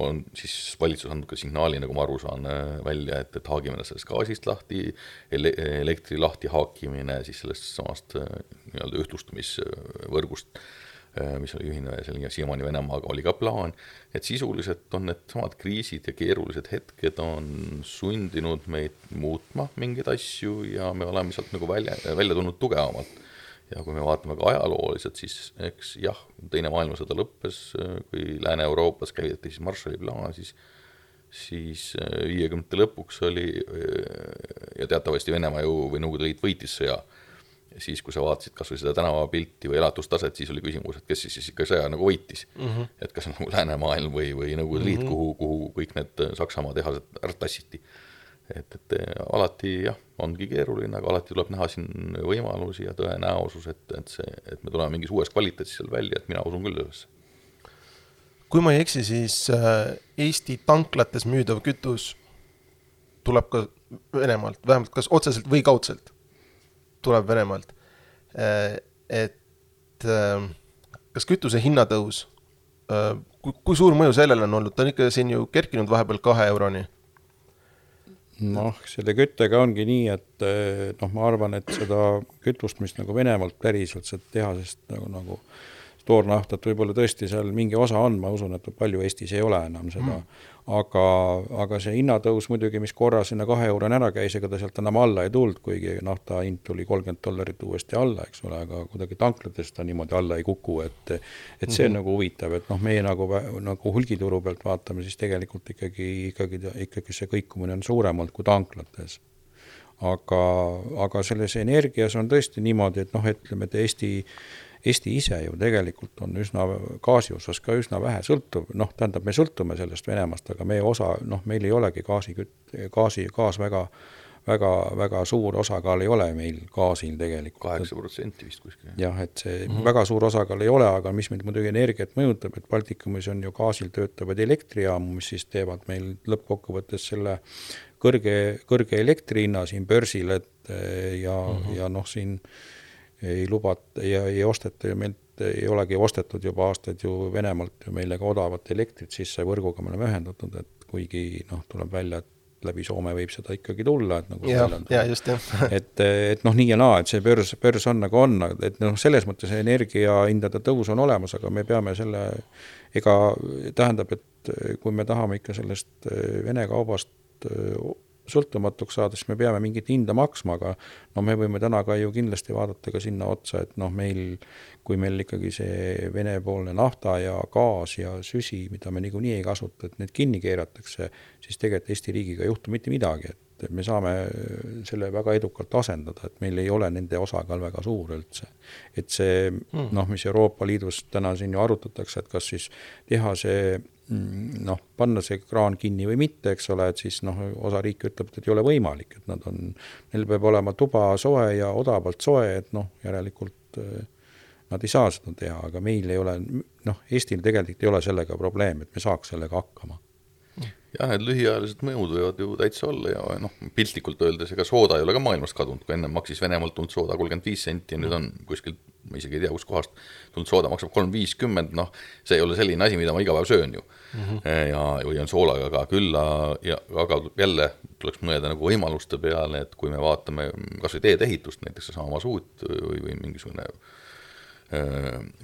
on siis valitsus andnud ka signaali, nagu ma aru saan, välja, et, et haagime ennast sellest gaasist lahti ele, elektri lahti haakimine siis sellest samast nii-öelda ühtlustumisvõrgust Äh, mis oli ühine selline siiamaani Venemaaga, oli ka plaan, et sisuliselt on needsamad kriisid ja keerulised hetked on sundinud meid muutma mingeid asju ja me oleme sealt nagu välja, välja tulnud tugevamalt. ja kui me vaatame ka ajalooliselt, siis eks jah, Teine maailmasõda lõppes, kui Lääne-Euroopas käivitati siis Marshalli plaan, siis siis äh, viiekümnendate lõpuks oli äh, ja teatavasti Venemaa ju või Nõukogude Liit võitis sõja siis, kui sa vaatasid kas või seda tänavapilti või elatustaset, siis oli küsimus, et kes siis, siis ikka sõja nagu võitis mm. -hmm. et kas nagu läänemaailm või, või Nõukogude Liit mm, -hmm. kuhu, kuhu kõik need Saksamaa tehased ära tassiti. et, et alati jah, ongi keeruline, aga alati tuleb näha siin võimalusi ja tõenäosus, et, et see, et me tuleme mingis uues kvaliteedis seal välja, et mina usun küll sellesse. kui ma ei eksi, siis äh, Eesti tanklates müüdav kütus tuleb ka Venemaalt, vähemalt kas otseselt või kaudselt tuleb Venemaalt. Äh, et äh, kas kütuse hinnatõus, äh, kui, suur mõju sellele on olnud, ta on ikka siin ju kerkinud vahepeal kahe euroni noh, selle küttega ongi nii, et noh, ma arvan, et seda kütust, mis nagu Venemaalt päriselt sealt tehasest nagu, nagu toornaftat võib-olla tõesti seal mingi osa on, ma usun, et palju Eestis ei ole enam seda mm., aga, aga see hinnatõus muidugi, mis korra sinna kahe euroni ära käis, ega ta sealt enam alla ei tulnud, kuigi nafta hind tuli kolmkümmend dollarit uuesti alla, eks ole, aga kuidagi tanklates ta niimoodi alla ei kuku, et et see on mm -hmm. nagu huvitav, et noh, meie nagu, nagu hulgituru pealt vaatame, siis tegelikult ikkagi, ikkagi, ikkagi see kõikumine on suurem olnud kui tanklates aga, aga selles energias on tõesti niimoodi, et noh, ütleme, et Eesti Eesti ise ju tegelikult on üsna gaasi osas ka üsna vähe sõltuv, noh, tähendab, me sõltume sellest Venemaast, aga meie osa, noh, meil ei olegi gaasikütt-, gaasi, gaas väga väga, väga suur osakaal ei ole meil gaasil tegelikult. kaheksa protsenti vist kuskil. jah, et see mm -hmm. väga suur osakaal ei ole, aga mis meid muidugi energiat mõjutab, et Baltikumis on ju gaasil töötavaid elektrijaamu, mis siis teevad meil lõppkokkuvõttes selle kõrge, kõrge elektri hinna siin börsil, et ja mm, -hmm. ja noh, siin ei lubata ja ei osteta ju meilt, ei olegi ostetud juba aastaid ju Venemaalt ju meile ka odavat elektrit sisse, võrguga me oleme ühendatud, et kuigi noh, tuleb välja, et läbi Soome võib seda ikkagi tulla, et nagu ja, ja just, jah. et, et noh, nii ja naa, et see börs, börs on nagu on, et noh, selles mõttes energiahindade tõus on olemas, aga me peame selle, ega tähendab, et kui me tahame ikka sellest Vene kaubast sõltumatuks saada, siis me peame mingit hinda maksma, aga no me võime täna ka ju kindlasti vaadata ka sinna otsa, et noh, meil, kui meil ikkagi see Vene-poolne nafta ja gaas ja süsi, mida me niikuinii ei kasuta, et need kinni keeratakse, siis tegelikult Eesti riigiga ei juhtu mitte midagi, et me saame selle väga edukalt asendada, et meil ei ole nende osakaal väga suur üldse. et see hmm. noh, mis Euroopa Liidus täna siin ju arutatakse, et kas siis teha see Mm, noh, panna see kraan kinni või mitte, eks ole, et siis noh, osa riike ütleb, et ei ole võimalik, et nad on, neil peab olema tuba soe ja odavalt soe, et noh, järelikult eh, nad ei saa seda teha, aga meil ei ole, noh, Eestil tegelikult ei ole sellega probleem, et me saaks sellega hakkama jah, need lühiajalised mõjud võivad ju täitsa olla ja noh, piltlikult öeldes, ega sooda ei ole ka maailmast kadunud, kui ennem maksis Venemaalt tulnud sooda kolmkümmend viis senti ja nüüd on kuskilt, ma isegi ei tea, kuskohast tulnud sooda maksab kolm viiskümmend, noh, see ei ole selline asi, mida ma iga päev söön ju mm. -hmm. ja, või on soolaga ka, küll ja aga jälle tuleks mõelda nagu võimaluste peale, et kui me vaatame kas või teedeehitust, näiteks seesama masuut või, või mingisugune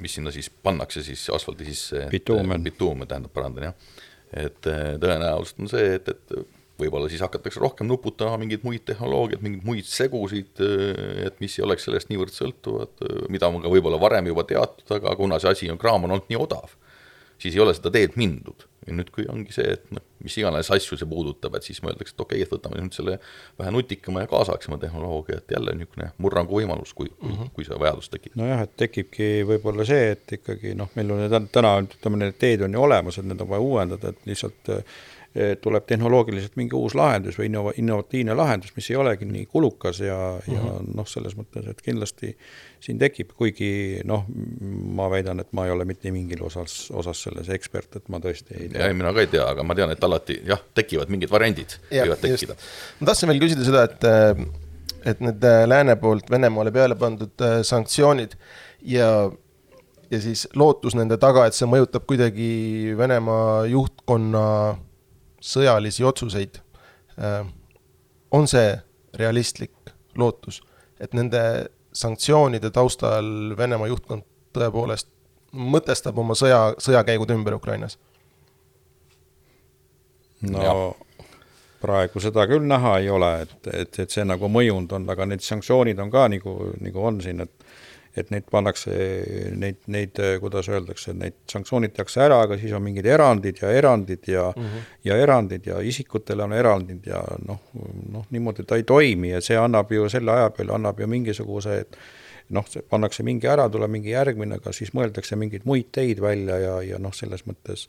mis sinna siis pannakse siis asfaldi sisse. bituumen. bituumen tähendab, parandan jah et äh, tõenäoliselt on see, et, et võib-olla siis hakatakse rohkem nuputama mingeid muid tehnoloogiaid, mingeid muid segusid, äh, et mis ei oleks sellest niivõrd sõltuvad, äh, mida on ka võib-olla varem juba teatud, aga kuna see asi on, kraam on olnud nii odav, siis ei ole seda teed mindud ja nüüd, kui ongi see, et noh, mis iganes asju see puudutab, et siis mõeldakse, et okei okay,, et võtame nüüd selle vähe nutikama ja kaasaegsema tehnoloogia, et jälle niisugune murrangu võimalus, kui mm, -hmm. kui see vajadus tekib. nojah, et tekibki võib-olla see, et ikkagi noh, meil on täna, ütleme, need teed on ju olemas, et need on vaja uuendada, et lihtsalt tuleb tehnoloogiliselt mingi uus lahendus või innova-, innovatiivne lahendus, mis ei olegi nii kulukas ja mm, -hmm. ja mhm. noh, selles mõttes, et kindlasti siin tekib, kuigi noh, ma väidan, et ma ei ole mitte mingil osas, osas selles ekspert, et ma tõesti ei tea. mina ka ei tea, aga ma tean, et alati jah, tekivad mingid variandid, võivad tekkida. ma tahtsin veel küsida seda, et et need äh, lääne poolt Venemaale peale pandud äh, sanktsioonid ja ja siis lootus nende taga, et see mõjutab kuidagi Venemaa juhtkonna sõjalisi otsuseid, äh, on see realistlik lootus, et nende sanktsioonide taustal Venemaa juhtkond tõepoolest mõtestab oma sõja, sõjakäigud ümber Ukrainas? no ja. praegu seda küll näha ei ole, et, et, et see nagu mõjunud on, aga need sanktsioonid on ka nagu, nagu on siin, et et neid pannakse, neid, neid, kuidas öeldakse, neid sanktsioonid tehakse ära, aga siis on mingid erandid ja erandid ja mm -hmm. ja erandid ja isikutele on erandid ja noh, noh niimoodi ta ei toimi ja see annab ju selle aja peale, annab ju mingisuguse, et noh, pannakse mingi ära, tuleb mingi järgmine, aga siis mõeldakse mingeid muid teid välja ja, ja noh, selles mõttes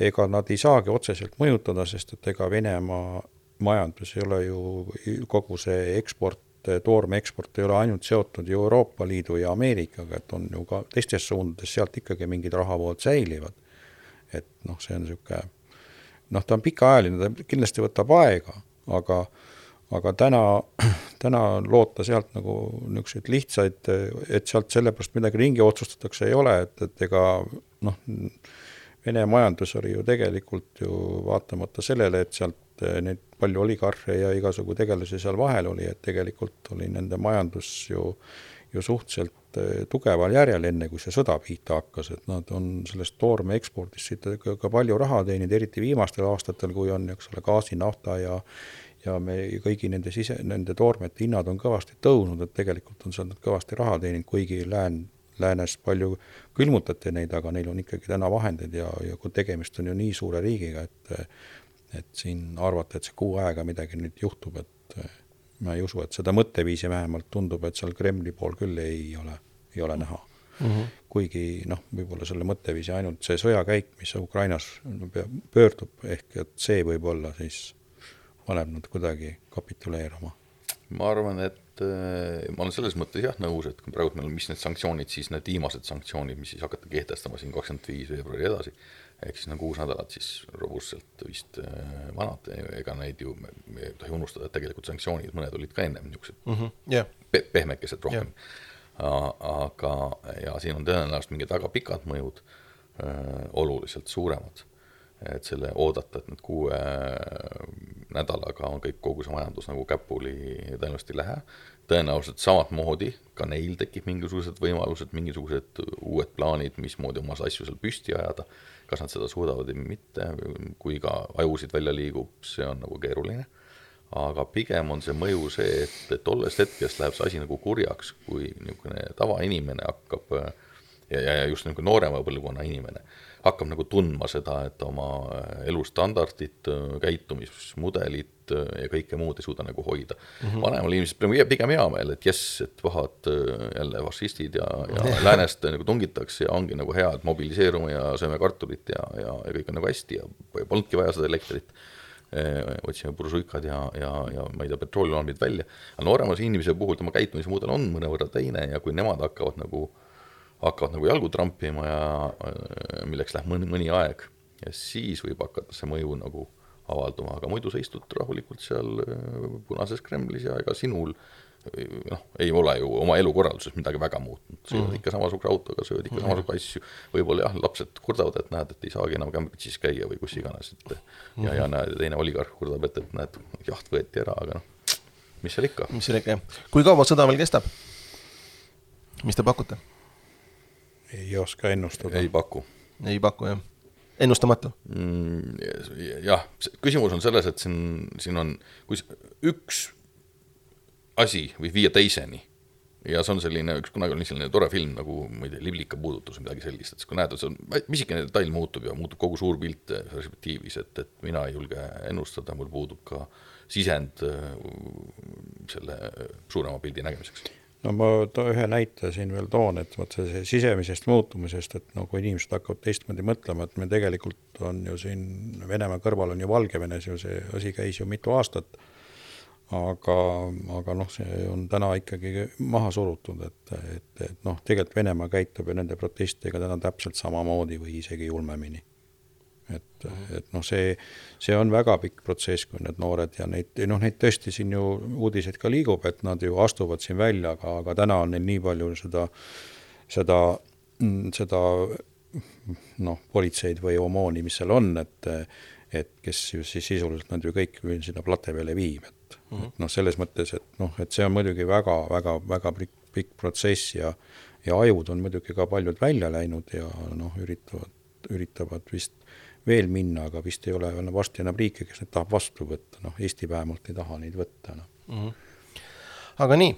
ega nad ei saagi otseselt mõjutada, sest et ega Venemaa majandus ei ole ju kogu see eksport et toorme eksport ei ole ainult seotud ju Euroopa Liidu ja Ameerikaga, et on ju ka teistes suundades, sealt ikkagi mingid rahavood säilivad. et noh, see on niisugune noh, ta on pikaajaline, ta kindlasti võtab aega, aga aga täna, täna loota sealt nagu niisuguseid lihtsaid, et sealt sellepärast midagi ringi otsustatakse, ei ole, et, et ega noh, Vene majandus oli ju tegelikult ju vaatamata sellele, et sealt eh, neid palju oligarhe ja igasugu tegelasi seal vahel oli, et tegelikult oli nende majandus ju, ju suhteliselt eh, tugeval järjel, enne kui see sõda pihta hakkas, et nad on sellest toorme ekspordist siit ka, ka palju raha teeninud, eriti viimastel aastatel, kui on, eks ole, gaasi, nafta ja ja me kõigi nende sise, nende toormete hinnad on kõvasti tõusnud, et tegelikult on seal nad kõvasti raha teeninud, kuigi lään, läänes palju külmutati neid, aga neil on ikkagi täna vahendeid ja, ja kui tegemist on ju nii suure riigiga, et et siin arvata, et see kuu aega midagi nüüd juhtub, et ma ei usu, et seda mõtteviisi vähemalt tundub, et seal Kremli pool küll ei ole, ei ole näha mm. -hmm. kuigi noh, võib-olla selle mõtteviisi ainult see sõjakäik, mis Ukrainas pöördub, ehk et see võib-olla siis paneb nad kuidagi kapituleeruma. ma arvan, et äh, ma olen selles mõttes jah nõus, et kui praegu meil on, mis need sanktsioonid, siis need viimased sanktsioonid, mis siis hakati kehtestama siin kakskümmend viis veebruari edasi, ehk siis nagu kuus nädalat siis robustselt vist äh, vanad, ega neid ju, me ei tohi unustada, et tegelikult sanktsioonid, mõned olid ka ennem niisugused mm -hmm. yeah. pe pehmekesed rohkem yeah.. aga, ja siin on tõenäoliselt mingid väga pikad mõjud äh,, oluliselt suuremad. Et selle oodata, et nüüd kuue äh, nädalaga on kõik, kogu see majandus nagu käpuli tõenäoliselt ei lähe tõenäoliselt samamoodi ka neil tekib mingisugused võimalused, mingisugused uued plaanid, mismoodi oma asju seal püsti ajada, kas nad seda suudavad või mitte, kui ka ajusid välja liigub, see on nagu keeruline. aga pigem on see mõju see, et, tollest hetkest läheb see asi nagu kurjaks, kui niisugune tavainimene hakkab ja, ja just nagu noorema põlvkonna inimene hakkab nagu tundma seda, et oma elustandardit, käitumismudelit, Äh, ja kõike muud ei suuda nagu hoida mm. -hmm. vanemal inimesel pigem hea meel, et jess, et pahad äh, jälle fašistid ja, ja läänest nagu tungitakse ja ongi nagu hea, et mobiliseerume ja sööme kartulit ja, ja, ja kõik on nagu hästi ja polnudki vaja seda elektrit äh, otsime buržuikad ja, ja, ja ma ei tea, petroolilaambid välja. aga noorema inimese puhul tema käitumismudel on mõnevõrra teine ja kui nemad hakkavad nagu, hakkavad nagu jalgu trampima ja milleks läheb mõni, mõni aeg, ja siis võib hakata see mõju nagu avalduma, aga muidu sa istud rahulikult seal äh, punases Kremlis ja ega sinul noh, ei ole ju oma elukorralduses midagi väga muutnud, sööd mm. ikka samasuguse autoga, sööd ikka mm. samasuguseid asju, võib-olla jah, lapsed kurdavad, et näed, et ei saagi enam Cambridge'is käia või kus iganes, et mm. ja, ja näed, teine oligarh kurdab, et, et näed, jaht võeti ära, aga noh, mis seal ikka. mis seal ikka, jah. kui kaua sõda veel kestab? mis te pakute? Ei oska ennustada. ei paku. ei paku, jah ennustamatu mm,? jah, küsimus on selles, et siin, siin on, kui üks asi võib viia teiseni ja see on selline, üks kunagi oli selline tore film nagu, ma ei tea, Liblika puudutus või midagi sellist, et siis kui näed, et see on, pisikene detail muutub ja muutub kogu suur pilt perspektiivis, et, et mina ei julge ennustada, mul puudub ka sisend äh, selle suurema pildi nägemiseks no ma ühe näite siin veel toon, et vot see sisemisest muutumisest, et no kui inimesed hakkavad teistmoodi mõtlema, et me tegelikult on ju siin Venemaa kõrval on ju Valgevenes ju see asi käis ju mitu aastat, aga, aga noh, see on täna ikkagi maha surutud, et, et, et noh, tegelikult Venemaa käitub ju nende protestidega täna täpselt samamoodi või isegi julmemini et, et noh, see, see on väga pikk protsess, kui need noored ja neid, noh, neid tõesti siin ju uudiseid ka liigub, et nad ju astuvad siin välja, aga, aga täna on neil nii palju seda, seda, seda noh, politseid või omooni, mis seal on, et et kes ju siis sisuliselt nad ju kõik sinna plate peale viib, et mm -hmm. noh, selles mõttes, et noh, et see on muidugi väga, väga, väga pikk, pikk protsess ja ja ajud on muidugi ka paljud välja läinud ja noh, üritavad, üritavad vist veel minna, aga vist ei ole varsti enam riike, kes neid tahab vastu võtta, noh, Eesti vähemalt ei taha neid võtta, noh. Mm -hmm.. aga nii,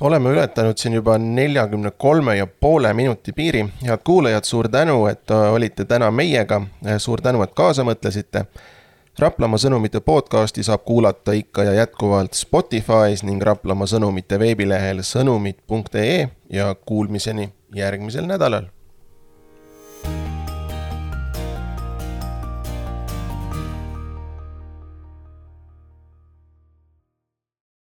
oleme ületanud siin juba neljakümne kolme ja poole minuti piiri, head kuulajad, suur tänu, et olite täna meiega, suur tänu, et kaasa mõtlesite. Raplamaa sõnumite podcasti saab kuulata ikka ja jätkuvalt Spotify's ning Raplamaa sõnumite veebilehel sõnumid.ee ja kuulmiseni järgmisel nädalal